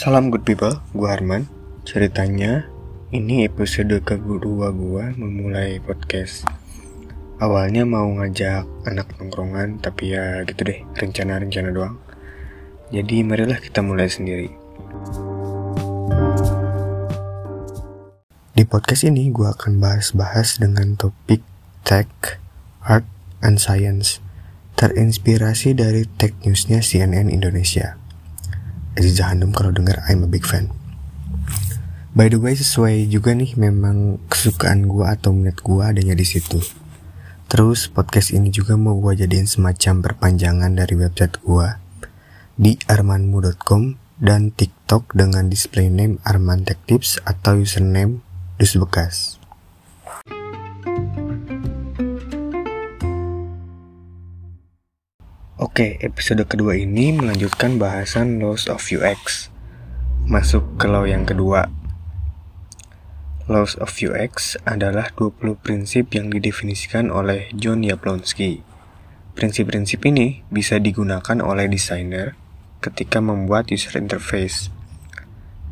Salam good people, gue Harman. Ceritanya, ini episode kedua gue memulai podcast. Awalnya mau ngajak anak nongkrongan, tapi ya gitu deh, rencana-rencana doang. Jadi marilah kita mulai sendiri. Di podcast ini gue akan bahas-bahas dengan topik tech, art, and science. Terinspirasi dari tech newsnya CNN Indonesia. Aziz Hanum kalau denger I'm a big fan. By the way sesuai juga nih memang kesukaan gue atau minat gue adanya di situ. Terus podcast ini juga mau gue jadiin semacam perpanjangan dari website gue di armanmu.com dan TikTok dengan display name Arman Tech Tips atau username Dus Bekas. Oke, episode kedua ini melanjutkan bahasan Laws of UX. Masuk ke law yang kedua. Laws of UX adalah 20 prinsip yang didefinisikan oleh John Jablonski. Prinsip-prinsip ini bisa digunakan oleh desainer ketika membuat user interface.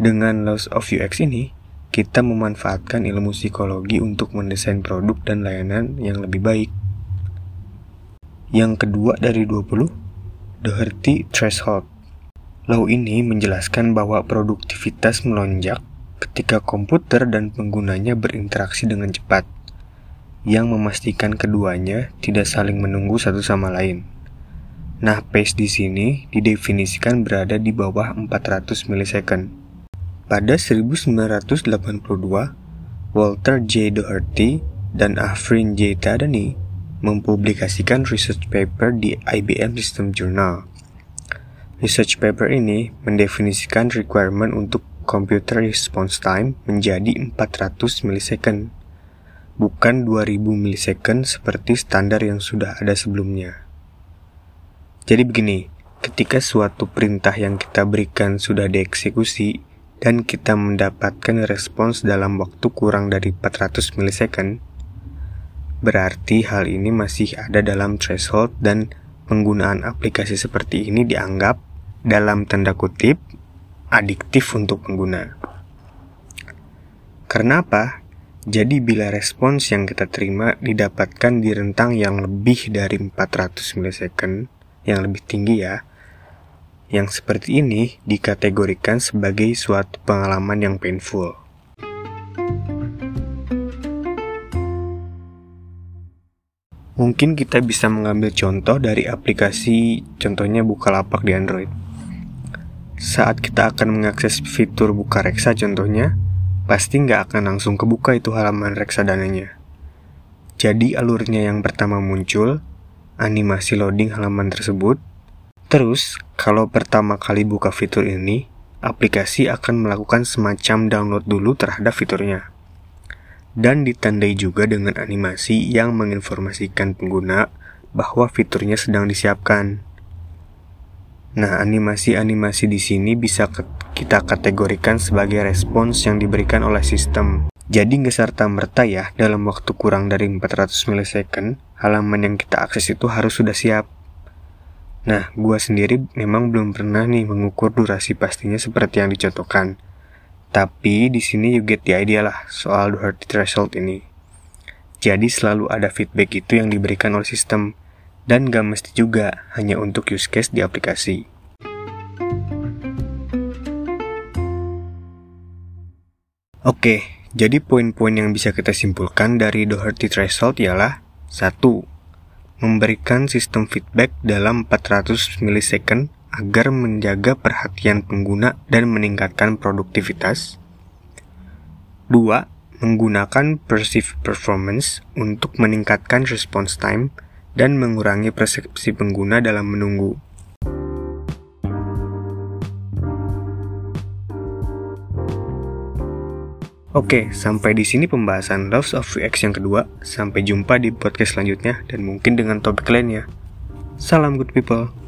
Dengan Laws of UX ini, kita memanfaatkan ilmu psikologi untuk mendesain produk dan layanan yang lebih baik. Yang kedua dari 20, Doherty Threshold. Law ini menjelaskan bahwa produktivitas melonjak ketika komputer dan penggunanya berinteraksi dengan cepat, yang memastikan keduanya tidak saling menunggu satu sama lain. Nah, pace di sini didefinisikan berada di bawah 400 milisecond. Pada 1982, Walter J. Doherty dan Afrin J. Tadani mempublikasikan research paper di IBM System Journal. Research paper ini mendefinisikan requirement untuk computer response time menjadi 400 milisecond, bukan 2000 milisecond seperti standar yang sudah ada sebelumnya. Jadi begini, ketika suatu perintah yang kita berikan sudah dieksekusi dan kita mendapatkan respons dalam waktu kurang dari 400 milisecond, Berarti hal ini masih ada dalam threshold dan penggunaan aplikasi seperti ini dianggap dalam tanda kutip adiktif untuk pengguna. Karena apa? Jadi bila respons yang kita terima didapatkan di rentang yang lebih dari 400 milisecond, yang lebih tinggi ya, yang seperti ini dikategorikan sebagai suatu pengalaman yang painful. Mungkin kita bisa mengambil contoh dari aplikasi contohnya Bukalapak di Android. Saat kita akan mengakses fitur buka reksa contohnya, pasti nggak akan langsung kebuka itu halaman reksadananya. Jadi alurnya yang pertama muncul, animasi loading halaman tersebut. Terus, kalau pertama kali buka fitur ini, aplikasi akan melakukan semacam download dulu terhadap fiturnya dan ditandai juga dengan animasi yang menginformasikan pengguna bahwa fiturnya sedang disiapkan. Nah, animasi-animasi di sini bisa kita kategorikan sebagai respons yang diberikan oleh sistem. Jadi nggak serta merta ya, dalam waktu kurang dari 400 milisecond, halaman yang kita akses itu harus sudah siap. Nah, gua sendiri memang belum pernah nih mengukur durasi pastinya seperti yang dicontohkan. Tapi di sini you get the idea lah soal Doherty threshold ini. Jadi selalu ada feedback itu yang diberikan oleh sistem dan gak mesti juga hanya untuk use case di aplikasi. Oke, jadi poin-poin yang bisa kita simpulkan dari Doherty threshold ialah 1. Memberikan sistem feedback dalam 400 milisecond agar menjaga perhatian pengguna dan meningkatkan produktivitas. 2. Menggunakan perceived performance untuk meningkatkan response time dan mengurangi persepsi pengguna dalam menunggu. Oke, sampai di sini pembahasan Loves of UX yang kedua. Sampai jumpa di podcast selanjutnya dan mungkin dengan topik lainnya. Salam good people.